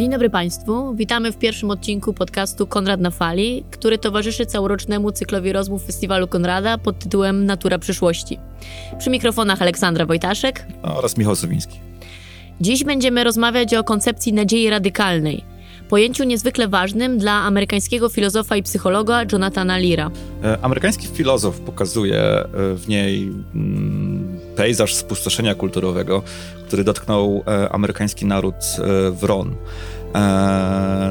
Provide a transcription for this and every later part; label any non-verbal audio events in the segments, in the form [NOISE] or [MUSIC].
Dzień dobry Państwu. Witamy w pierwszym odcinku podcastu Konrad na Fali, który towarzyszy całorocznemu cyklowi rozmów Festiwalu Konrada pod tytułem Natura przyszłości. Przy mikrofonach Aleksandra Wojtaszek oraz Michał Sowiński. Dziś będziemy rozmawiać o koncepcji nadziei radykalnej, pojęciu niezwykle ważnym dla amerykańskiego filozofa i psychologa Jonathana Leara. E, amerykański filozof pokazuje e, w niej mm, pejzaż spustoszenia kulturowego, który dotknął e, amerykański naród wron.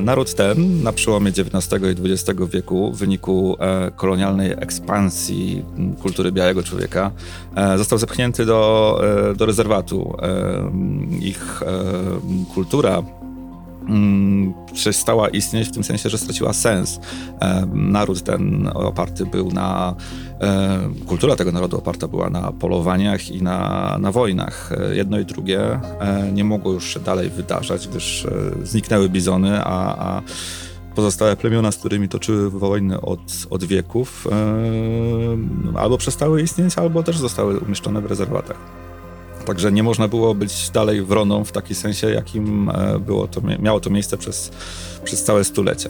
naród ten na przełomie XIX i XX wieku w wyniku kolonialnej ekspansji kultury białego człowieka został zepchnięty do, do rezerwatu. ich kultura Mm, przestała istnieć w tym sensie, że straciła sens. Naród ten oparty był na, kultura tego narodu oparta była na polowaniach i na, na wojnach. Jedno i drugie e, nie mogło już się dalej wydarzać, gdyż e, zniknęły bizony, a, a pozostałe plemiona, z którymi toczyły wojny od, od wieków, albo przestały istnieć, albo też zostały umieszczone w rezerwatach. Także nie można było być dalej wroną w takim sensie, jakim e, było to, miało to miejsce przez, przez całe stulecie.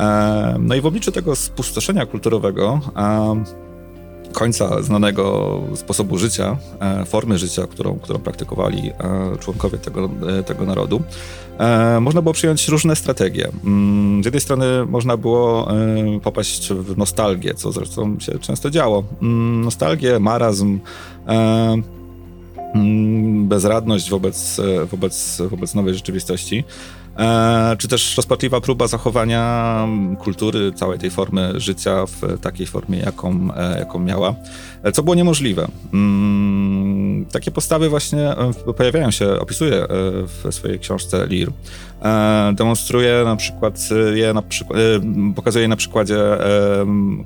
E, no i w obliczu tego spustoszenia kulturowego, e, końca znanego sposobu życia, formy życia, którą, którą praktykowali członkowie tego, tego narodu, można było przyjąć różne strategie. Mm, z jednej strony można było popaść w nostalgię, co zresztą się często działo. Mm, nostalgię, marazm, bezradność wobec, e, wobec, wobec nowej rzeczywistości, e, czy też rozpaczliwa próba zachowania kultury, całej tej formy życia w takiej formie, jaką, e, jaką miała, co było niemożliwe. Mm, takie postawy właśnie pojawiają się, opisuje w swojej książce Lear. Demonstruje na przykład je, na pokazuje je na przykładzie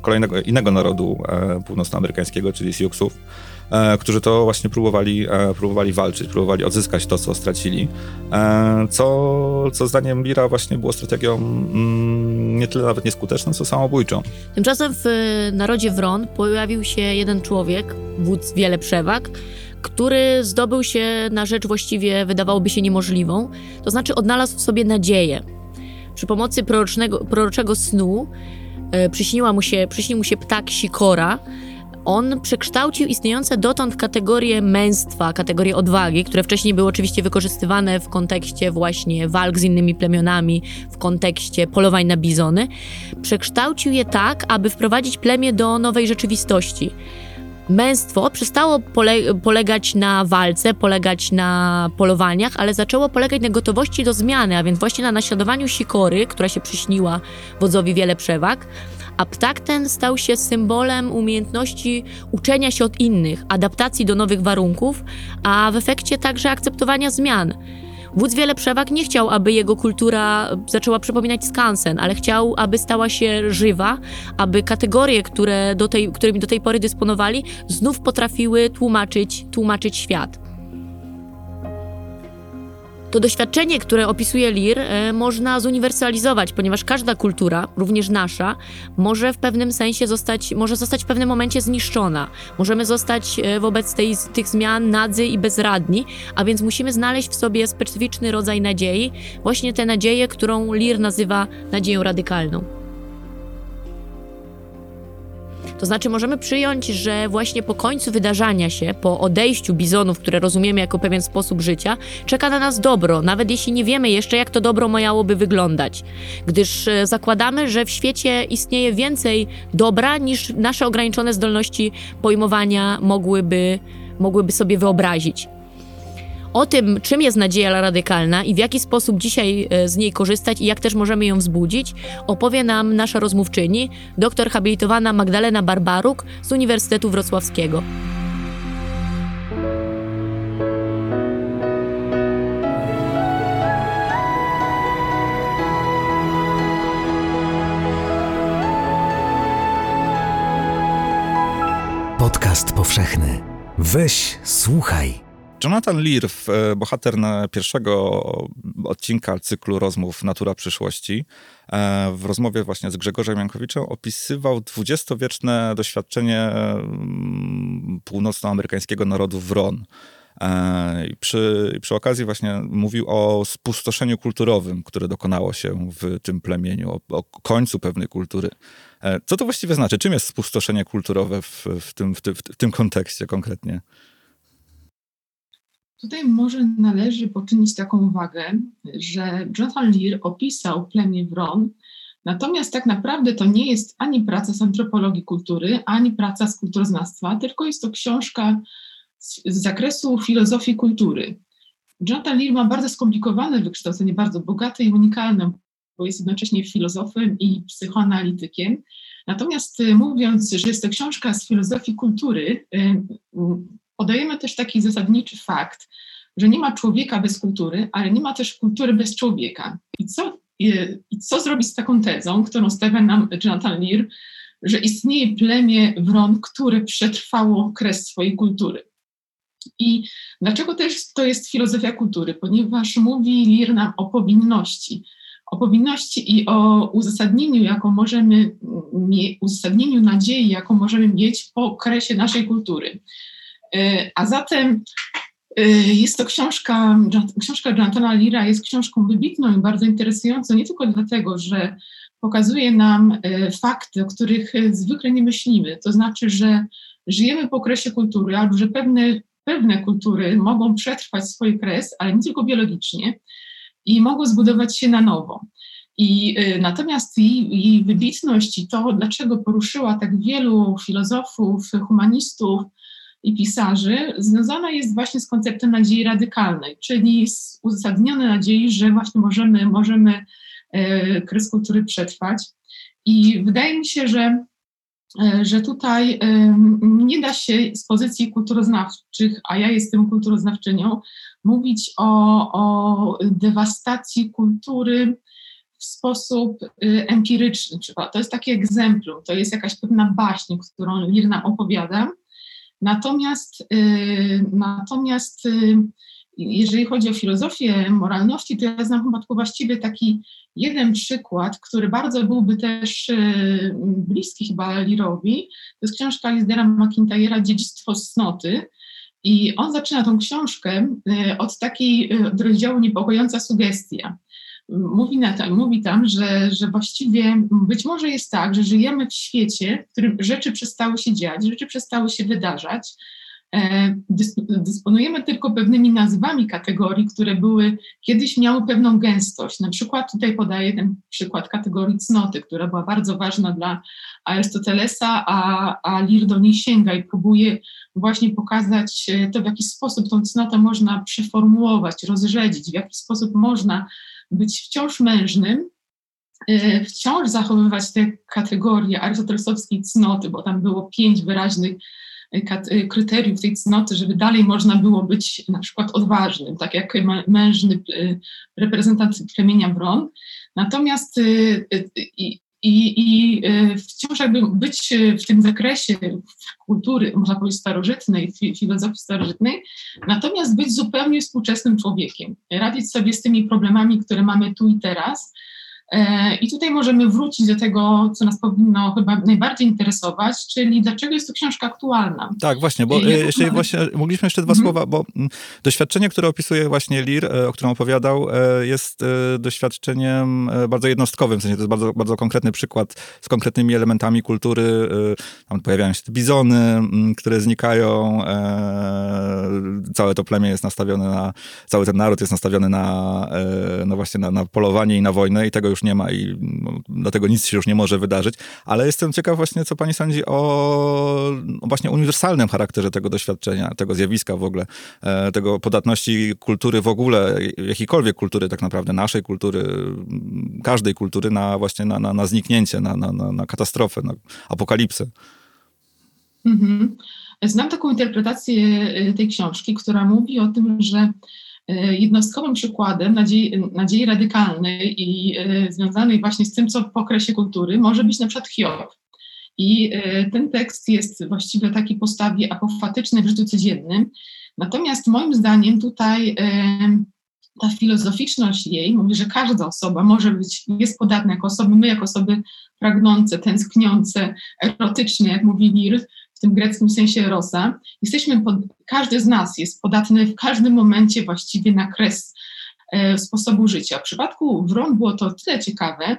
kolejnego, innego narodu północnoamerykańskiego, czyli Siouxów, E, którzy to właśnie próbowali, e, próbowali walczyć, próbowali odzyskać to, co stracili, e, co, co zdaniem Lira właśnie było strategią mm, nie tyle nawet nieskuteczną, co samobójczą. Tymczasem w narodzie Wron pojawił się jeden człowiek, wódz wiele przewag, który zdobył się na rzecz właściwie wydawałoby się niemożliwą, to znaczy odnalazł w sobie nadzieję. Przy pomocy prorocznego, proroczego snu przyśniła mu się, przyśnił mu się ptak sikora, on przekształcił istniejące dotąd kategorie męstwa, kategorie odwagi, które wcześniej były oczywiście wykorzystywane w kontekście właśnie walk z innymi plemionami, w kontekście polowań na bizony, przekształcił je tak, aby wprowadzić plemię do nowej rzeczywistości. Męstwo przestało pole polegać na walce, polegać na polowaniach, ale zaczęło polegać na gotowości do zmiany, a więc właśnie na naśladowaniu sikory, która się przyśniła wodzowi wiele przewag, a ptak ten stał się symbolem umiejętności uczenia się od innych, adaptacji do nowych warunków, a w efekcie także akceptowania zmian. Wódz wiele przewag nie chciał, aby jego kultura zaczęła przypominać skansen, ale chciał, aby stała się żywa, aby kategorie, które do tej, którymi do tej pory dysponowali, znów potrafiły tłumaczyć, tłumaczyć świat. To doświadczenie, które opisuje Lir, e, można zuniwersalizować, ponieważ każda kultura, również nasza, może w pewnym sensie zostać, może zostać w pewnym momencie zniszczona. Możemy zostać e, wobec tej, tych zmian nadzy i bezradni, a więc musimy znaleźć w sobie specyficzny rodzaj nadziei, właśnie tę nadzieję, którą Lir nazywa nadzieją radykalną. To znaczy, możemy przyjąć, że właśnie po końcu wydarzania się, po odejściu bizonów, które rozumiemy jako pewien sposób życia, czeka na nas dobro, nawet jeśli nie wiemy jeszcze, jak to dobro miałoby wyglądać. Gdyż e, zakładamy, że w świecie istnieje więcej dobra niż nasze ograniczone zdolności pojmowania mogłyby, mogłyby sobie wyobrazić. O tym, czym jest nadzieja radykalna i w jaki sposób dzisiaj e, z niej korzystać i jak też możemy ją wzbudzić, opowie nam nasza rozmówczyni, doktor habilitowana Magdalena Barbaruk z Uniwersytetu Wrocławskiego. Podcast powszechny. Weź, słuchaj. Jonathan Lear, e, bohater pierwszego odcinka cyklu rozmów Natura przyszłości, e, w rozmowie właśnie z Grzegorzem Jankowiczem opisywał dwudziestowieczne doświadczenie mm, północnoamerykańskiego narodu Wron. E, I przy, przy okazji właśnie mówił o spustoszeniu kulturowym, które dokonało się w tym plemieniu, o, o końcu pewnej kultury. Co to właściwie znaczy? Czym jest spustoszenie kulturowe w, w, tym, w, w tym kontekście konkretnie? Tutaj może należy poczynić taką uwagę, że Jonathan Lear opisał plemię Wron, natomiast tak naprawdę to nie jest ani praca z antropologii kultury, ani praca z kulturoznawstwa, tylko jest to książka z, z zakresu filozofii kultury. Jonathan Lear ma bardzo skomplikowane wykształcenie, bardzo bogate i unikalne, bo jest jednocześnie filozofem i psychoanalitykiem. Natomiast y, mówiąc, że jest to książka z filozofii kultury, y, podajemy też taki zasadniczy fakt, że nie ma człowieka bez kultury, ale nie ma też kultury bez człowieka. I co, i co zrobić z taką tezą, którą stawia nam Jonathan Lear, że istnieje plemię wron, które przetrwało kres swojej kultury. I dlaczego też to jest filozofia kultury? Ponieważ mówi Lear nam o powinności, o powinności i o uzasadnieniu, jaką możemy, uzasadnieniu nadziei, jaką możemy mieć po okresie naszej kultury. E, a zatem e, jest to książka, książka Jonathana Lira jest książką wybitną i bardzo interesującą, nie tylko dlatego, że pokazuje nam e, fakty, o których zwykle nie myślimy. To znaczy, że żyjemy po okresie kultury, albo że pewne, pewne kultury mogą przetrwać swój kres, ale nie tylko biologicznie, i mogą zbudować się na nowo. I y, natomiast jej, jej wybitność i to, dlaczego poruszyła tak wielu filozofów, humanistów, i pisarzy związana jest właśnie z konceptem nadziei radykalnej, czyli z uzasadnionej nadziei, że właśnie możemy, możemy e, kres kultury przetrwać. I wydaje mi się, że, e, że tutaj e, nie da się z pozycji kulturoznawczych, a ja jestem kulturoznawczynią, mówić o, o dewastacji kultury w sposób empiryczny. To jest taki egzemplum, to jest jakaś pewna baśń, którą Lir nam opowiada, Natomiast, y, natomiast y, jeżeli chodzi o filozofię moralności, to ja znam chyba tylko właściwie taki jeden przykład, który bardzo byłby też y, bliski chyba Lirowi. To jest książka Lizdera McIntyre'a Dziedzictwo cnoty. I on zaczyna tą książkę od takiej od rozdziału niepokojąca sugestia mówi, na mówi tam, że, że właściwie być może jest tak, że żyjemy w świecie, w którym rzeczy przestały się dziać, rzeczy przestały się wydarzać. E, dysponujemy tylko pewnymi nazwami kategorii, które były kiedyś miały pewną gęstość. Na przykład tutaj podaję ten przykład kategorii cnoty, która była bardzo ważna dla Arystotelesa, a, a Lir do niej sięga i próbuje właśnie pokazać e, to, w jaki sposób tą cnotę można przeformułować, rozrzedzić, w jaki sposób można być wciąż mężnym, e, wciąż zachowywać te kategorie arystotelesowskiej cnoty, bo tam było pięć wyraźnych kryteriów tej cnoty, żeby dalej można było być na przykład odważnym, tak jak mężny reprezentant plemienia Wron. Natomiast i, i e, wciąż jakby być w tym zakresie kultury, można powiedzieć starożytnej, filozofii starożytnej, natomiast być zupełnie współczesnym człowiekiem, radzić sobie z tymi problemami, które mamy tu i teraz, I tutaj możemy wrócić do tego, co nas powinno chyba najbardziej interesować, czyli dlaczego jest to książka aktualna. Tak, właśnie, bo e, jeszcze właśnie, mogliśmy jeszcze dwa mhm. słowa, bo mm, doświadczenie, które opisuje właśnie Lir, e, o którym opowiadał, jest doświadczeniem bardzo jednostkowym, w sensie to jest bardzo, bardzo konkretny przykład z konkretnymi elementami kultury. Tam pojawiają się bizony, mm, które znikają, całe to plemię jest nastawione na, cały ten naród jest nastawiony na, no właśnie na, na polowanie i na wojnę i tego już już nie ma i no, dlatego nic się już nie może wydarzyć. Ale jestem ciekaw właśnie, co pani sądzi o, właśnie uniwersalnym charakterze tego doświadczenia, tego zjawiska w ogóle, e, tego podatności kultury w ogóle, jakiejkolwiek kultury tak naprawdę, naszej kultury, każdej kultury na właśnie na, na, na zniknięcie, na, na, na katastrofę, na apokalipsę. Mhm. Znam taką interpretację e, tej książki, która mówi o tym, że jednostkowym przykładem nadziei, nadziei radykalnej i e, związanej właśnie z tym, co po okresie kultury, może być na przykład Hiob. I e, ten tekst jest właściwie takiej postawie apofatycznej w życiu codziennym. Natomiast moim zdaniem tutaj ta filozoficzność jej mówi, że każda osoba może być, jest podatna jako osoby, my jako osoby pragnące, tęskniące, erotyczne, jak mówi Lir, w tym greckim sensie erosa, jesteśmy, pod, każdy z nas jest podatny w każdym momencie właściwie na kres e, sposobu życia. W przypadku Wron było to tyle ciekawe,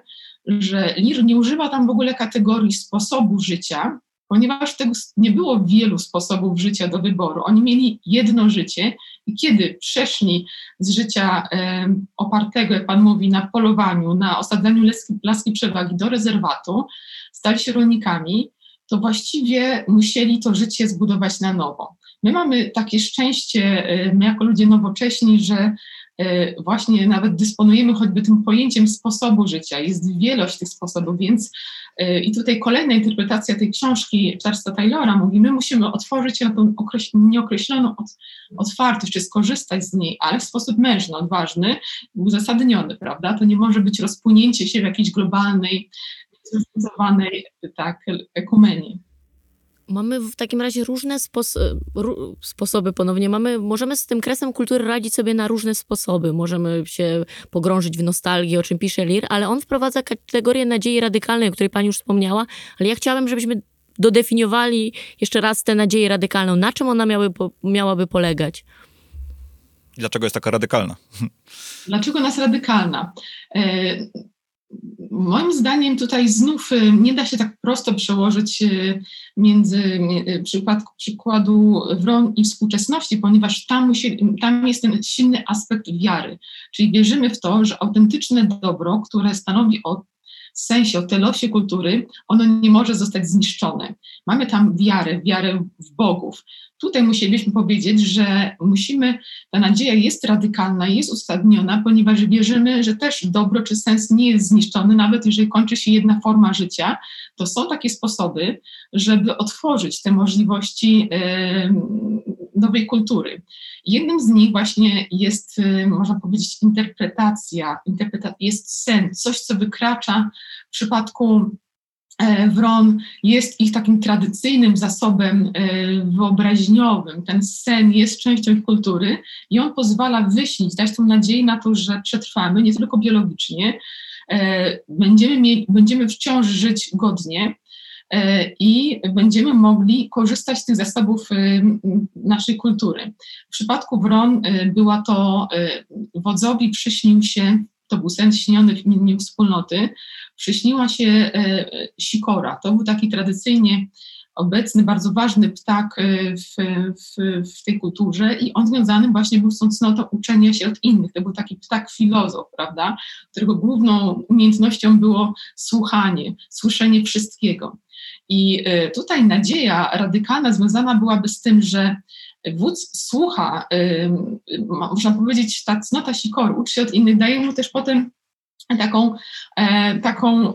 że Lir nie używa tam w ogóle kategorii sposobu życia, ponieważ tego nie było wielu sposobów życia do wyboru. Oni mieli jedno życie i kiedy przeszli z życia e, opartego, jak Pan mówi, na polowaniu, na osadzaniu laski, laski przewagi do rezerwatu, stali się rolnikami, to właściwie musieli to życie zbudować na nowo. My mamy takie szczęście, e, my jako ludzie nowocześni, że e, właśnie nawet dysponujemy choćby tym pojęciem sposobu życia. Jest wielość tych sposobów, więc e, i tutaj kolejna interpretacja tej książki Charlesa Taylora mówi, my musimy otworzyć się na tą nieokreśloną otwartość, czy skorzystać z niej, ale w sposób mężny, odważny, uzasadniony, prawda? To nie może być rozpłynięcie się w jakiejś globalnej zróżnicowanej tak, ekumenie. Mamy w takim razie różne spos sposoby ponownie. Mamy, możemy z tym kresem kultury radzić sobie na różne sposoby. Możemy się pogrążyć w nostalgii, o czym pisze Lir, ale on wprowadza kategorię nadziei radykalnej, o której pani już wspomniała, ale ja chciałabym, żebyśmy dodefiniowali jeszcze raz tę nadzieję radykalną. Na czym ona miały, miałaby polegać? Dlaczego jest taka radykalna? Dlaczego ona jest radykalna? Moim zdaniem tutaj znów y, nie da się tak prosto przełożyć y, między y, przypadku, przykładu wron i współczesności, ponieważ tam, musi, tam jest ten silny aspekt wiary. Czyli wierzymy w to, że autentyczne dobro, które stanowi o sensie, o telosie kultury, ono nie może zostać zniszczone. Mamy tam wiarę, wiarę w bogów. Tutaj musielibyśmy powiedzieć, że musimy, ta nadzieja jest radykalna, jest uzasadniona, ponieważ wierzymy, że też dobro czy sens nie jest zniszczony, nawet jeżeli kończy się jedna forma życia, to są takie sposoby, żeby otworzyć te możliwości nowej kultury. Jednym z nich właśnie jest, można powiedzieć, interpretacja, interpreta jest sen, coś, co wykracza w przypadku wron jest ich takim tradycyjnym zasobem e, wyobraźniowym. Ten sen jest częścią ich kultury i on pozwala wyśnić, dać tą nadzieję na to, że przetrwamy nie tylko biologicznie, e, będziemy, będziemy wciąż żyć godnie i będziemy mogli korzystać z tych zasobów naszej kultury. W przypadku Wron była to, wodzowi przyśnił się to był sen śniony w imieniu wspólnoty, przyśniła się e, sikora. To był taki tradycyjnie obecny, bardzo ważny ptak e, w, w, w, tej kulturze i on związany właśnie był z tą cnotą uczenia się od innych. To był taki ptak filozof, prawda, którego główną umiejętnością było słuchanie, słyszenie wszystkiego. I e, tutaj nadzieja radykalna związana byłaby z tym, że wódz słucha, można powiedzieć, ta cnota sikoru, uczy się od innych, daje mu też potem taką, e, taką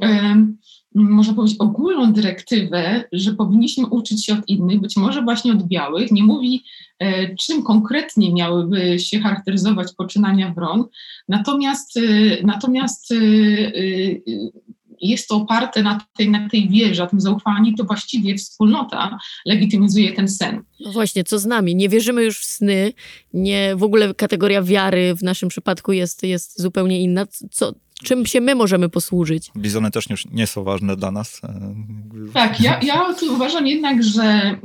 można powiedzieć, ogólną dyrektywę, że powinniśmy uczyć się od innych, być może właśnie od białych. Nie mówi, e, czym konkretnie miałyby się charakteryzować poczynania wron, natomiast, e, natomiast jest to oparte na tej, na tej wierze, na tym zaufaniu, to właściwie wspólnota legitymizuje ten sen. No właśnie, co z nami? Nie wierzymy już w sny, nie, w ogóle kategoria wiary w naszym przypadku jest, jest zupełnie inna. Co, czym się my możemy posłużyć? Bizony też już nie są ważne dla nas. E, tak, ja, ja tu uważam jednak, że mm,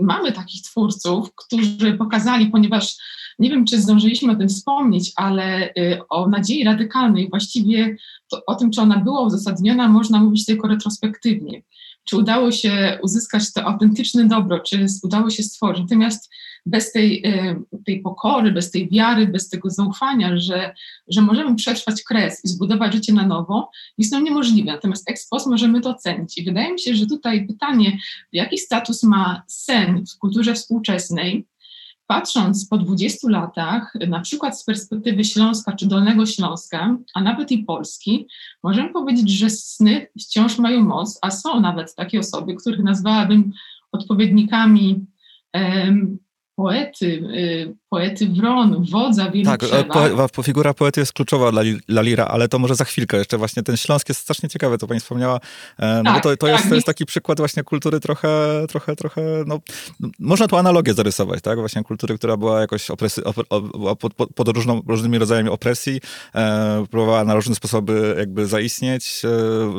mamy takich twórców, którzy pokazali, ponieważ nie wiem, czy zdążyliśmy o tym wspomnieć, ale y, o nadziei radykalnej, właściwie to, o tym, czy ona była uzasadniona, można mówić tylko retrospektywnie. Czy udało się uzyskać to autentyczne dobro, czy udało się stworzyć. Natomiast bez tej, y, tej pokory, bez tej wiary, bez tego zaufania, że, że możemy przetrwać kres i zbudować życie na nowo, jest to niemożliwe. Natomiast ex post możemy to ocenić. I wydaje mi się, że tutaj pytanie, jaki status ma sen w kulturze współczesnej, Patrząc po 20 latach, na przykład z perspektywy Śląska czy Dolnego Śląska, a nawet i Polski, możemy powiedzieć, że sny wciąż mają moc, a są nawet takie osoby, których nazwałabym odpowiednikami poety, y, poety Wron, wodza wielu Tak, e, po, po, figura poety jest kluczowa dla, dla Lira, ale to może za chwilkę jeszcze właśnie ten Śląsk jest strasznie ciekawy, to pani wspomniała, e, no tak, bo to, to, tak, jest, to jest taki przykład właśnie kultury trochę, trochę, trochę, no, można tu analogię zarysować, tak, właśnie kultury, która była jakoś opresy, op, op, pod, pod różną, różnymi rodzajami opresji, e, próbowała na różne sposoby jakby zaistnieć, e,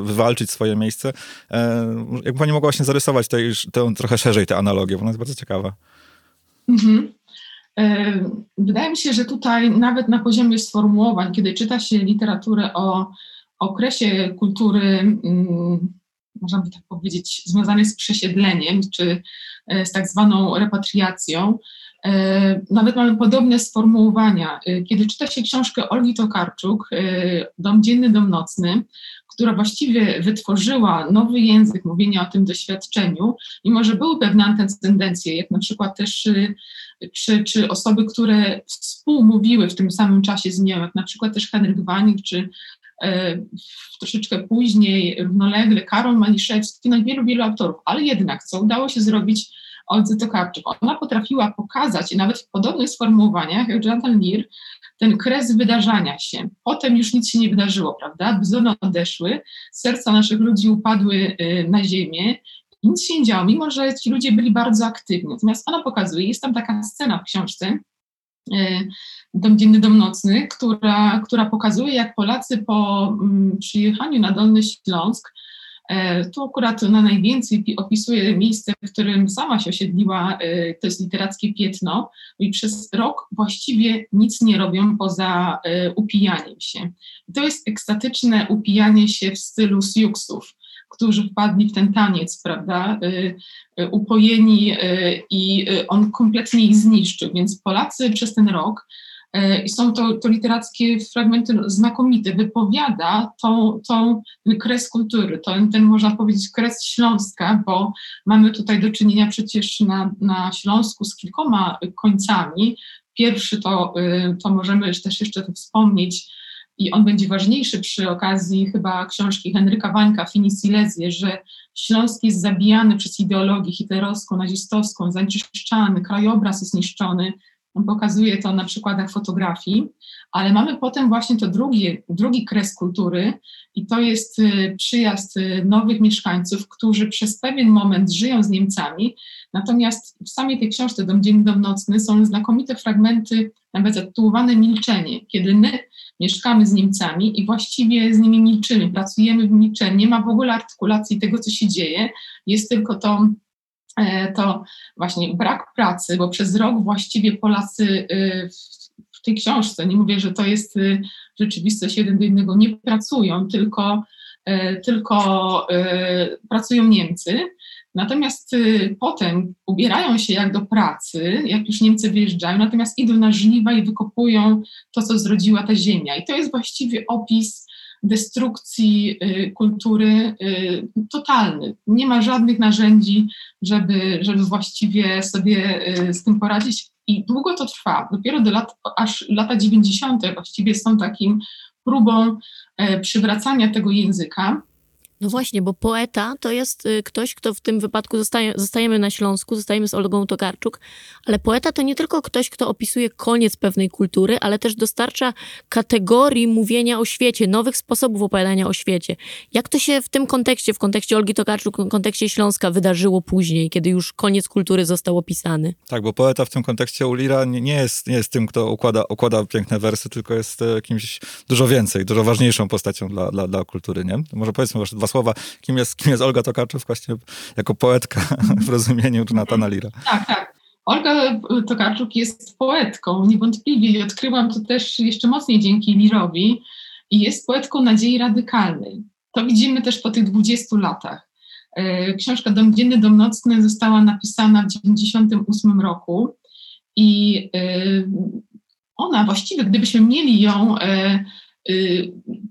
wywalczyć swoje miejsce. E, jakby pani mogła właśnie zarysować tę trochę szerzej tę analogię, bo ona jest bardzo ciekawa. Mhm. E, wydaje mi się, że tutaj nawet na poziomie sformułowań, kiedy czyta się literaturę o okresie kultury, mm, można by tak powiedzieć, związanej z przesiedleniem, czy e, z tak zwaną repatriacją, e, nawet mamy podobne sformułowania. Kiedy czyta się książkę Olgi Tokarczuk, Dom dzienny, dom nocny, która właściwie wytworzyła nowy język mówienia o tym doświadczeniu, mimo że były pewne antytendencje, jak na przykład też y, czy, czy osoby, które współmówiły w tym samym czasie z nią, jak na przykład też Henryk Wanik, czy e, troszeczkę później równolegle Karol Maliszewski, no wielu, wielu autorów, ale jednak co udało się zrobić Oldzy Tokarczuk. Ona potrafiła pokazać, i nawet w podobnych sformułowaniach, jak Jonathan Lear, ten kres wydarzania się. Potem już nic się nie wydarzyło, prawda? Bzony odeszły, serca naszych ludzi upadły y, na ziemię nic się nie działo, mimo że ci ludzie byli bardzo aktywni. Natomiast ona pokazuje, jest tam taka scena w książce, y, Dom Dzienny, Dom Nocny, która, która pokazuje, jak Polacy po mm, przyjechaniu na Dolny Śląsk tu akurat na najwięcej opisuje miejsce, w którym sama się osiedliła, e, to jest literackie piętno i przez rok właściwie nic nie robią poza e, upijaniem się. to jest ekstatyczne upijanie się w stylu Siuksów, którzy wpadli w ten taniec, prawda, upojeni i on kompletnie ich zniszczył. Więc Polacy przez ten rok E, i są to, to literackie fragmenty znakomite, wypowiada tą, tą, kres kultury, ten, ten można powiedzieć kres Śląska, bo mamy tutaj do czynienia przecież na, na Śląsku z kilkoma końcami. Pierwszy to, y, to możemy też jeszcze wspomnieć, i on będzie ważniejszy przy okazji chyba książki Henryka Wańka, Fini Silesie, że Śląsk jest zabijany przez ideologię hitlerowską, nazistowską, zanieczyszczany, krajobraz jest niszczony, pokazuje to na przykładach fotografii, ale mamy potem właśnie to drugi, drugi kres kultury i to jest y, przyjazd y, nowych mieszkańców, którzy przez pewien moment żyją z Niemcami, natomiast w samej tej książce Dom Dzień, Dom Nocny są znakomite fragmenty, nawet zatytułowane Milczenie, kiedy my mieszkamy z Niemcami i właściwie z nimi milczymy, pracujemy w milczeniu, nie ma w ogóle artykulacji tego, co się dzieje, jest tylko to to właśnie brak pracy, bo przez rok właściwie Polacy y, w tej książce, nie mówię, że to jest y, rzeczywistość jeden do innego, nie pracują, tylko, e, tylko y, pracują Niemcy. Natomiast potem ubierają się jak do pracy, jak już Niemcy wyjeżdżają, natomiast idą na żniwa i wykopują to, co zrodziła ta ziemia. I to jest właściwie opis destrukcji y, kultury y, totalny. Nie ma żadnych narzędzi, żeby, żeby właściwie sobie y, z tym poradzić. I długo to trwa. Dopiero do lat, aż lata 90. właściwie są takim próbą e, przywracania tego języka. No właśnie, bo poeta to jest y, ktoś, kto w tym wypadku zostaje, zostajemy na Śląsku, zostajemy z Olgą Tokarczuk, ale poeta to nie tylko ktoś, kto opisuje koniec pewnej kultury, ale też dostarcza kategorii mówienia o świecie, nowych sposobów opowiadania o świecie. Jak to się w tym kontekście, w kontekście Olgi Tokarczuk, w kontekście Śląska wydarzyło później, kiedy już koniec kultury został opisany? Tak, bo poeta w tym kontekście u Lira nie, jest, nie jest tym, kto układa, układa piękne wersy, tylko jest e, kimś dużo więcej, dużo ważniejszą postacią dla, dla, dla kultury, nie? Może powiedzmy może dwa słowa, kim jest, kim jest Olga Tokarczuk właśnie jako poetka [LAUGHS] w rozumieniu Jonathana Lira. Tak, tak. Olga Tokarczuk jest poetką, niewątpliwie i odkryłam to też jeszcze mocniej dzięki Lirowi i jest poetką nadziei radykalnej. To widzimy też po tych 20 latach. E, książka Dom Dzienny, Dom Nocny została napisana w 1998 roku i e, ona właściwie, gdybyśmy mieli ją e,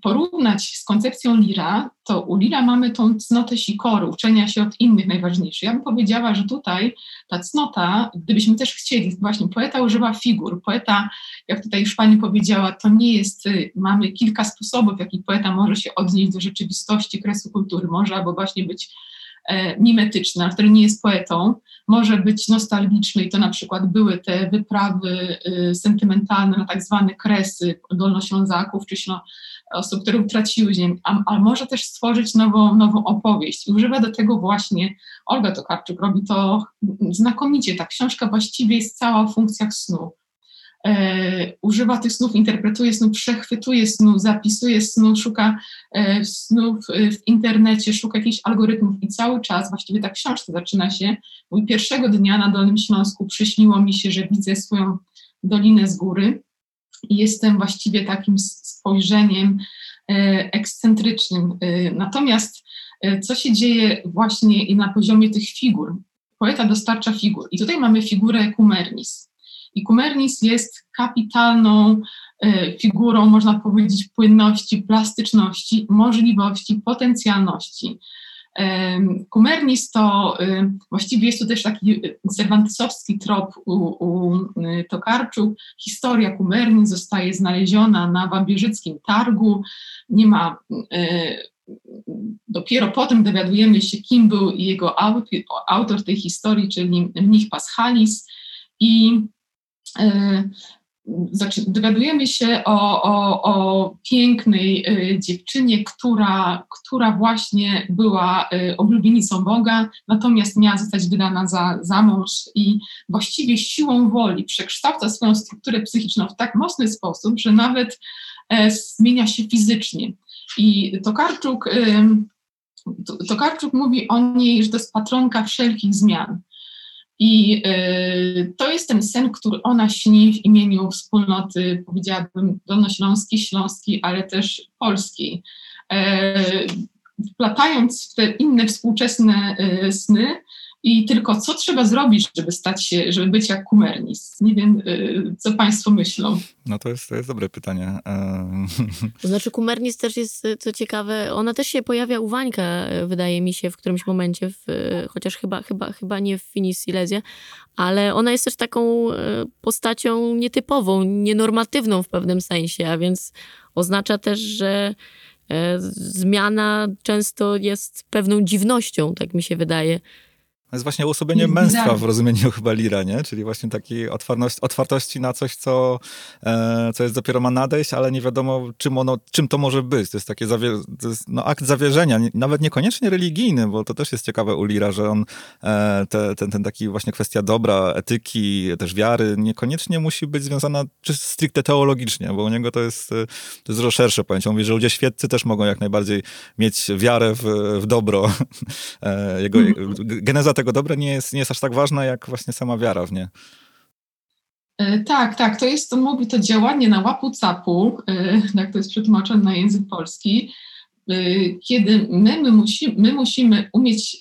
porównać z koncepcją Lira, to u Lira mamy tą cnotę sikoru, uczenia się od innych najważniejszych. Ja bym powiedziała, że tutaj ta cnota, gdybyśmy też chcieli, właśnie poeta używa figur. Poeta, jak tutaj już pani powiedziała, to nie jest, y, mamy kilka sposobów, w jaki poeta może się odnieść do rzeczywistości, kresu kultury. Może albo właśnie być e, mimetyczny, ale który nie jest poetą, może być nostalgiczny i to na przykład były te wyprawy y, sentymentalne na tak zwane kresy dolnoślązaków, czy osób, które utraciły ziemię, a, a, może też stworzyć nową, nową opowieść. I używa do tego właśnie, Olga Tokarczuk robi to znakomicie, ta książka właściwie jest cała o funkcjach snu. E, używa tych snów, interpretuje snów, przechwytuje snów, zapisuje snów, szuka e, snów w internecie, szuka jakichś algorytmów i cały czas, właściwie ta książka zaczyna się, mój pierwszego dnia na Dolnym Śląsku przyśniło mi się, że widzę swoją dolinę z góry i jestem właściwie takim spojrzeniem e, ekscentrycznym. E, natomiast e, co się dzieje właśnie na poziomie tych figur? Poeta dostarcza figur i tutaj mamy figurę Kumernis. I Kumernis jest kapitalną figurą, można powiedzieć, płynności, plastyczności, możliwości, potencjalności. Kumernis to właściwie jest to też taki cerwantesowski trop u, u. Historia Kumernis zostaje znaleziona na wambierzyckim targu. Nie ma dopiero potem dowiadujemy się, kim był jego autor, autor tej historii, czyli mnich Paschalis. I dowiadujemy się o, o, o pięknej y, dziewczynie, która, która właśnie była y, oblubienicą Boga, natomiast miała zostać wydana za, za mąż i właściwie siłą woli przekształca swoją strukturę psychiczną w tak mocny sposób, że nawet e, zmienia się fizycznie. I Tokarczuk, Tokarczuk mówi o niej, że to jest patronka wszelkich zmian. I y, to jest ten sen, który ona śni w imieniu wspólnoty, powiedziałabym, dolnośląskiej, śląskiej, ale też polskiej. Wplatając w te inne współczesne y, sny, i tylko co trzeba zrobić, żeby stać się, żeby być jak Kumernis? Nie wiem, y, co Państwo myślą. No to jest, to jest dobre pytanie. [LAUGHS] To znaczy Kumernis też jest, y, co ciekawe, ona też się pojawia u Wańka, y, wydaje mi się, w którymś momencie, w, chociaż chyba, chyba, chyba nie w Finis Silesia, ale ona jest też taką postacią nietypową, nienormatywną w pewnym sensie, a więc oznacza też, że zmiana często jest pewną dziwnością, tak mi się wydaje. To jest właśnie uosobienie męstwa w rozumieniu chyba Lira, nie? Czyli właśnie takiej otwartości, na coś, co, e, co jest dopiero ma nadejść, ale nie wiadomo, czym, ono, czym to może być. To jest taki zawie, to jest, no, akt zawierzenia, nie, nawet niekoniecznie religijny, bo to też jest ciekawe u Lira, że on e, te, ten, ten taki właśnie kwestia dobra, etyki, też wiary, niekoniecznie musi być związana czy stricte teologicznie, bo u niego to jest, e, to jest dużo szersze pojęcie. On mówi, że ludzie świeccy też mogą jak najbardziej mieć wiarę w, w dobro. [LAUGHS] E, jego, [LAUGHS] geneza tego dobra nie jest, nie jest aż tak ważna, jak właśnie sama wiara w nie. E, tak, tak, to jest, to mówi to działanie na łapu capu, [LAUGHS] jak to jest przetłumaczone na język polski, e, kiedy my, my, musi, my musimy umieć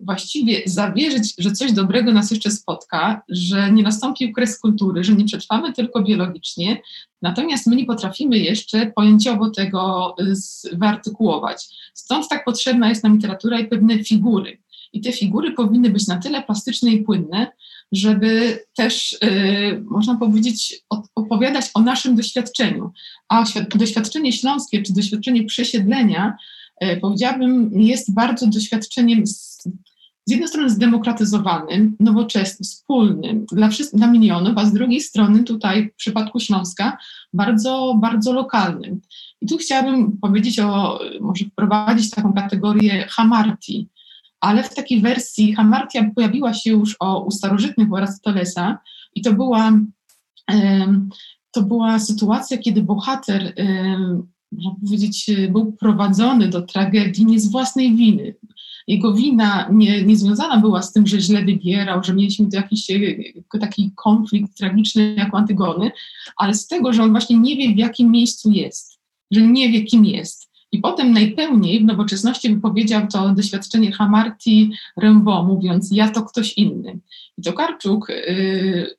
właściwie zawierzyć, że coś dobrego nas jeszcze spotka, że nie nastąpi kres kultury, że nie przetrwamy tylko biologicznie, natomiast my nie potrafimy jeszcze pojęciowo tego wyartykułować. Stąd tak potrzebna jest nam literatura i pewne figury. I te figury powinny być na tyle plastyczne i płynne, żeby też, yy, można powiedzieć, opowiadać o naszym doświadczeniu. A doświadczenie śląskie, czy doświadczenie przesiedlenia, yy, powiedziałabym, jest bardzo doświadczeniem z, z jednej strony zdemokratyzowanym, nowoczesnym, wspólnym dla, dla milionów, a z drugiej strony tutaj w przypadku Śląska bardzo, bardzo lokalnym. I tu chciałabym powiedzieć o, może wprowadzić taką kategorię hamarti, ale w takiej wersji Hamartia pojawiła się już o, u starożytnych u Arystotolesa i to była, to była sytuacja, kiedy bohater, można powiedzieć, był prowadzony do tragedii nie z własnej winy. Jego wina nie, nie związana była z tym, że źle wybierał, że mieliśmy tu jakiś e, taki konflikt tragiczny jak Antygony, ale z tego, że on właśnie nie wie, w jakim miejscu jest, że nie wie, kim jest. I potem najpełniej w nowoczesności wypowiedział to doświadczenie Hamarti Rimbaud, mówiąc ja to ktoś inny. I Tokarczuk y,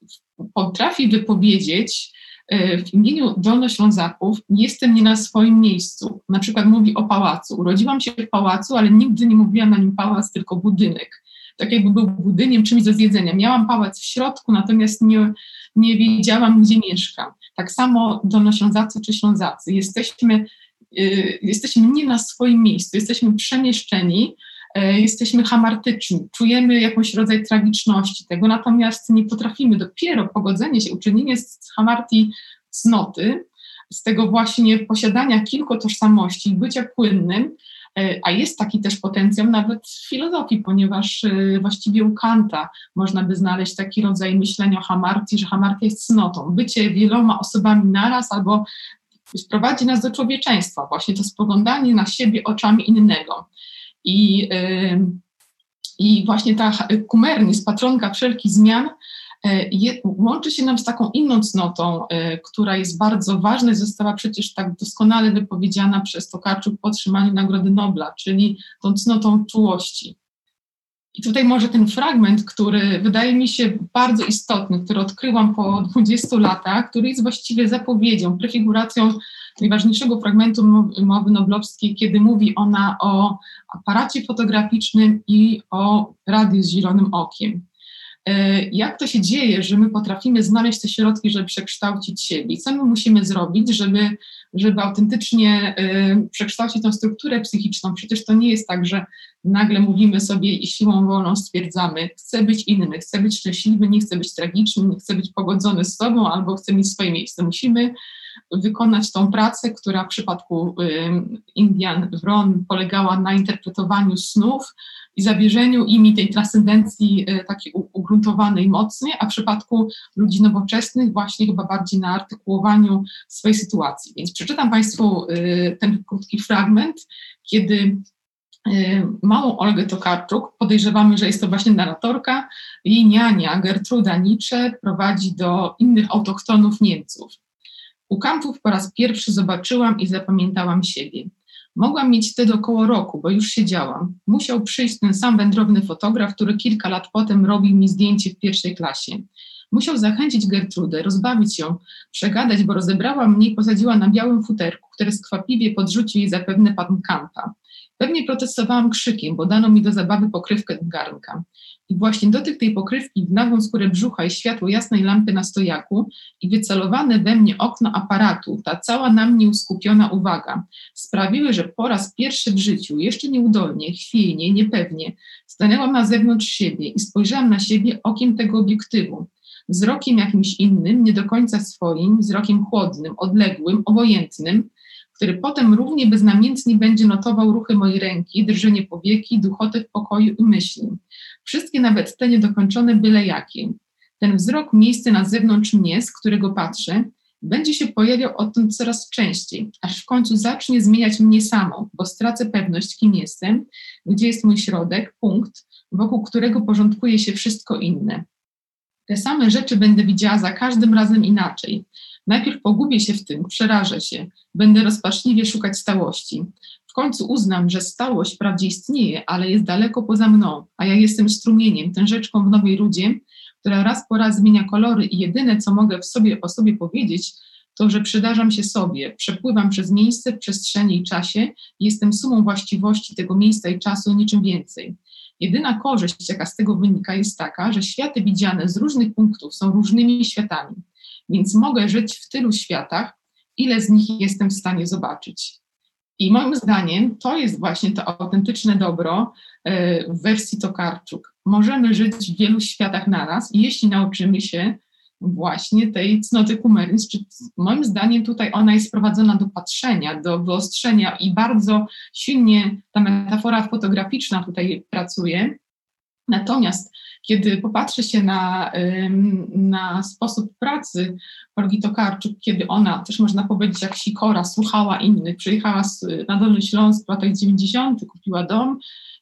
potrafi wypowiedzieć y, w imieniu Dolnoślązaków jestem nie na swoim miejscu. Na przykład mówi o pałacu. Urodziłam się w pałacu, ale nigdy nie mówiłam na nim pałac, tylko budynek. Tak jakby był budynkiem, czymś do zjedzenia. Miałam pałac w środku, natomiast nie, nie wiedziałam, gdzie mieszkam. Tak samo Dolnoślązacy czy Ślązacy. Jesteśmy jesteśmy nie na swoim miejscu, jesteśmy przemieszczeni e, jesteśmy hamartyczni, czujemy jakąś rodzaj tragiczności tego, natomiast nie potrafimy dopiero pogodzenie się, uczynienie z hamartii cnoty, z tego właśnie posiadania kilku tożsamości, bycia płynnym, e, a jest taki też potencjał nawet w filozofii, ponieważ e, właściwie u Kanta można by znaleźć taki rodzaj myślenia o hamartii, że hamartia jest cnotą, bycie wieloma osobami naraz albo prowadzi nas do człowieczeństwa, właśnie to spoglądanie na siebie oczami innego. I, i właśnie ta kumernis, patronka wszelkich zmian, e, je, łączy się nam z taką inną cnotą, e, która jest bardzo ważna i została przecież tak doskonale wypowiedziana przez Tokarczuk po otrzymaniu Nagrody Nobla, czyli tą cnotą czułości. I tutaj może ten fragment, który wydaje mi się bardzo istotny, który odkryłam po 20 latach, który jest właściwie zapowiedzią, prefiguracją najważniejszego fragmentu mowy noblowskiej, kiedy mówi ona o aparacie fotograficznym i o radiu z zielonym okiem. E, jak to się dzieje, że my potrafimy znaleźć te środki, żeby przekształcić siebie? co my musimy zrobić, żeby, żeby autentycznie e, przekształcić tą strukturę psychiczną? Przecież to nie jest tak, że nagle mówimy sobie i siłą wolną stwierdzamy, chcę być inny, chcę być szczęśliwy, nie chcę być tragiczny, nie chcę być pogodzony z sobą albo chcę mieć swoje miejsce. Musimy wykonać tą pracę, która w przypadku Indian Wron polegała na interpretowaniu snów i zawierzeniu imi tej transcendencji y, takiej ugruntowanej mocniej, a w przypadku ludzi nowoczesnych właśnie chyba bardziej na artykułowaniu swojej sytuacji. Więc przeczytam Państwu y, ten krótki fragment, kiedy y, małą Olgę Tokarczuk, podejrzewamy, że jest to właśnie narratorka, jej niania Gertruda Nietzsche prowadzi do innych autochtonów Niemców. U kampów po raz pierwszy zobaczyłam i zapamiętałam siebie. Mogłam mieć wtedy około roku, bo już siedziałam. Musiał przyjść ten sam wędrowny fotograf, który kilka lat potem robił mi zdjęcie w pierwszej klasie. Musiał zachęcić Gertrudę, rozbawić ją, przegadać, bo rozebrała mnie i posadziła na białym futerku, które skwapliwie podrzucił jej zapewne pan Kampa. Pewnie protestowałam krzykiem, bo dano mi do zabawy pokrywkę garnka. I właśnie dotyk tej pokrywki w nagłą skórę brzucha i światło jasnej lampy na stojaku i wycelowane we mnie okno aparatu, ta cała na mnie uskupiona uwaga, sprawiły, że po raz pierwszy w życiu, jeszcze nieudolnie, chwiejnie, niepewnie, stanęłam na zewnątrz siebie i spojrzałam na siebie okiem tego obiektywu, wzrokiem jakimś innym, nie do końca swoim, wzrokiem chłodnym, odległym, obojętnym, który potem równie beznamiętnie będzie notował ruchy mojej ręki, drżenie powieki, duchotę w pokoju i myśli. Wszystkie nawet te niedokończone byle jakie. Ten wzrok miejsce na zewnątrz mnie, z którego patrzę, będzie się pojawiał odtąd coraz częściej, aż w końcu zacznie zmieniać mnie samą, bo stracę pewność, kim jestem, gdzie jest mój środek, punkt, wokół którego porządkuje się wszystko inne. Te same rzeczy będę widziała za każdym razem inaczej. Najpierw pogubię się w tym, przerażę się, będę rozpaczliwie szukać stałości. W końcu uznam, że stałość wprawdzie istnieje, ale jest daleko poza mną, a ja jestem strumieniem, tę rzeczką w nowej rudzie, która raz po raz zmienia kolory i jedyne, co mogę w sobie o sobie powiedzieć, to, że przydarzam się sobie, przepływam przez miejsce, przestrzeni i czasie jestem sumą właściwości tego miejsca i czasu, niczym więcej. Jedyna korzyść, jaka z tego wynika, jest taka, że światy widziane z różnych punktów są różnymi światami. Więc mogę żyć w tylu światach, ile z nich jestem w stanie zobaczyć. I moim zdaniem to jest właśnie to autentyczne dobro e, w wersji Tokarczuk. Możemy żyć w wielu światach naraz, jeśli nauczymy się właśnie tej cnoty kumerys, czy moim zdaniem tutaj ona jest prowadzona do patrzenia, do wyostrzenia i bardzo silnie ta metafora fotograficzna tutaj pracuje. Natomiast kiedy popatrzy się na, na sposób pracy Olgi Tokarczuk, kiedy ona, też można powiedzieć jak Sikora, słuchała innych, przyjechała na Dolny Śląsk w latach 90., kupiła dom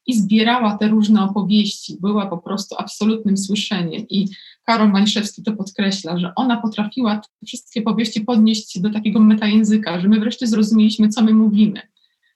i zbierała te różne opowieści, była po prostu absolutnym słyszeniem i Karol Maliszewski to podkreśla, że ona potrafiła te wszystkie powieści podnieść do takiego metajęzyka, że my wreszcie zrozumieliśmy, co my mówimy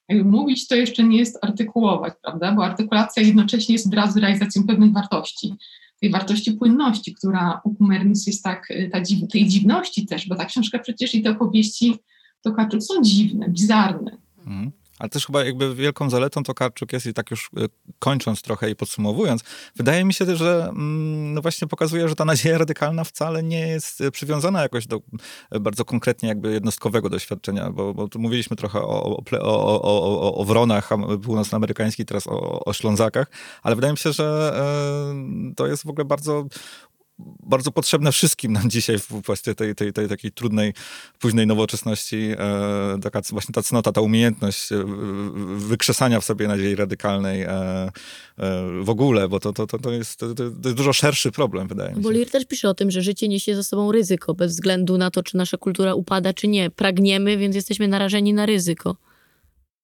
mówić to jeszcze nie jest artykułować, prawda? Bo artykulacja jednocześnie jest od razu realizacją pewnych wartości. Tej wartości płynności, która u Kumernis jest tak, y, ta dziw, tej dziwności też, bo ta książka przecież i te opowieści Tokarczuk są dziwne, bizarne. Mhm. Ale też chyba jakby wielką zaletą Tokarczuk jest, i tak już e, kończąc trochę i podsumowując, wydaje mi się, że mm, no właśnie pokazuje, że ta nadzieja radykalna wcale nie jest e, przywiązana jakoś do e, bardzo konkretnie jakby jednostkowego doświadczenia, bo, bo mówiliśmy trochę o, o, o, o, o wronach północnoamerykańskich, teraz o, o Ślązakach, ale wydaje mi się, że to jest w ogóle bardzo bardzo potrzebne wszystkim nam dzisiaj w kwestii tej, tej, tej takiej trudnej, późnej nowoczesności, e, taka właśnie ta cnota, ta umiejętność e, wykrzesania w sobie nadziei radykalnej e, e, w ogóle, bo to, to, to, to, jest, to, to jest dużo szerszy problem, wydaje mi się. Bo Lir też pisze o tym, że życie niesie ze sobą ryzyko, bez względu na to, czy nasza kultura upada, czy nie. Pragniemy, więc jesteśmy narażeni na ryzyko.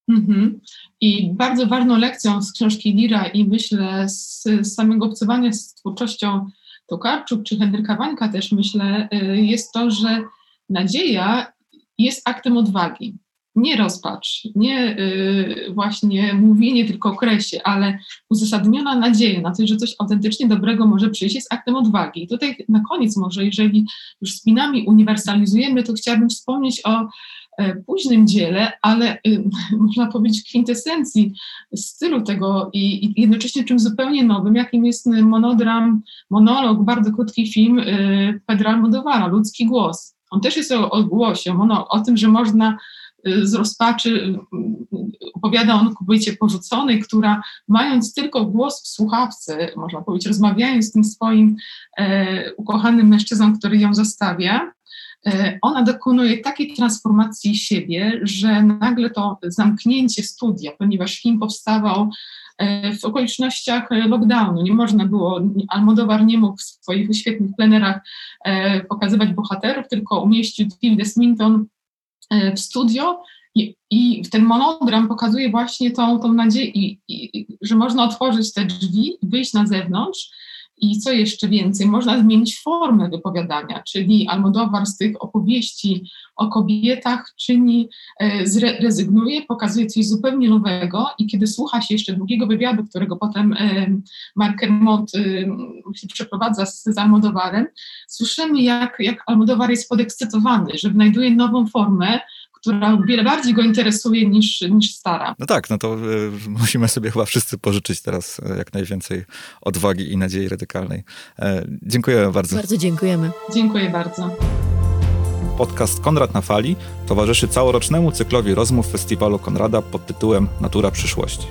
Mhm. I bardzo ważną lekcją z książki Lira i myślę z, z samego obcowania z twórczością Tokarczuk czy Henryka Wańka też myślę, y, jest to, że nadzieja jest aktem odwagi. Nie rozpacz, nie y, właśnie mówienie tylko o kresie, ale uzasadniona nadzieja na to, że coś autentycznie dobrego może przyjść, jest aktem odwagi. I tutaj na koniec może, jeżeli już spinami uniwersalizujemy, to chciałabym wspomnieć o późnym dziele, ale y, [LAUGHS] można powiedzieć kwintesencji stylu tego i, jednocześnie czymś zupełnie nowym, jakim jest monodram, monolog, bardzo krótki film y, Pedra Almodovara, Ludzki Głos. On też jest o, o głosie, o, o tym, że można y, z rozpaczy opowiada on kobiecie porzuconej, która mając tylko głos w słuchawce, można powiedzieć, rozmawiając z tym swoim e, ukochanym mężczyzną, który ją zostawia, E, ona dokonuje takiej transformacji siebie, że nagle to zamknięcie studia, ponieważ film powstawał e, w okolicznościach lockdownu, nie można było, Almodowar nie mógł w swoich świetnych plenerach e, pokazywać bohaterów, tylko umieścił Tilda Swinton w studio i, i ten monodram pokazuje właśnie tą, tą nadzieję, i, i, że można otworzyć te drzwi, wyjść na zewnątrz i co jeszcze więcej, można zmienić formę wypowiadania, czyli Almodowar z tych opowieści o kobietach czyni, e, rezygnuje, pokazuje coś zupełnie nowego i kiedy słucha się jeszcze długiego wywiadu, którego potem e, Mark Kermont e, przeprowadza z, z Almodowarem, słyszymy jak, jak Almodowar jest podekscytowany, że znajduje nową formę, która wiele bardziej go interesuje niż, niż stara. No tak, no to y, musimy sobie chyba wszyscy pożyczyć teraz y, jak najwięcej odwagi i nadziei radykalnej. E, dziękuję bardzo. Bardzo dziękujemy. Dziękuję bardzo. Podcast Konrad na Fali towarzyszy całorocznemu cyklowi rozmów festiwalu Konrada pod tytułem Natura Przyszłości.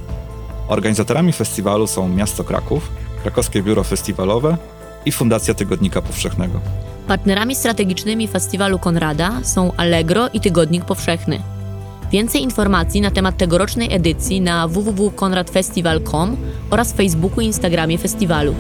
Organizatorami festiwalu są Miasto Kraków, Krakowskie Biuro Festiwalowe i Fundacja Tygodnika Powszechnego. Partnerami strategicznymi festiwalu Konrada są Allegro i Tygodnik Powszechny. Więcej informacji na temat tegorocznej edycji na www.konradfestival.com oraz Facebooku i Instagramie festiwalu.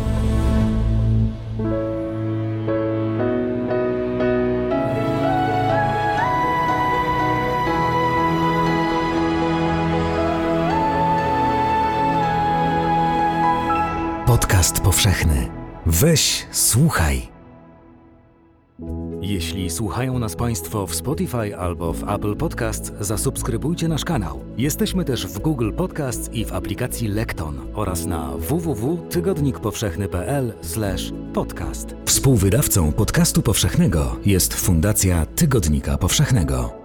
Podcast powszechny. Weź, słuchaj. Jeśli słuchają nas Państwo w Spotify albo w Apple Podcasts, zasubskrybujcie nasz kanał. Jesteśmy też w Google Podcasts i w aplikacji Lekton oraz na www.tygodnikpowszechny.pl/podcast. Współwydawcą podcastu powszechnego jest Fundacja Tygodnika Powszechnego.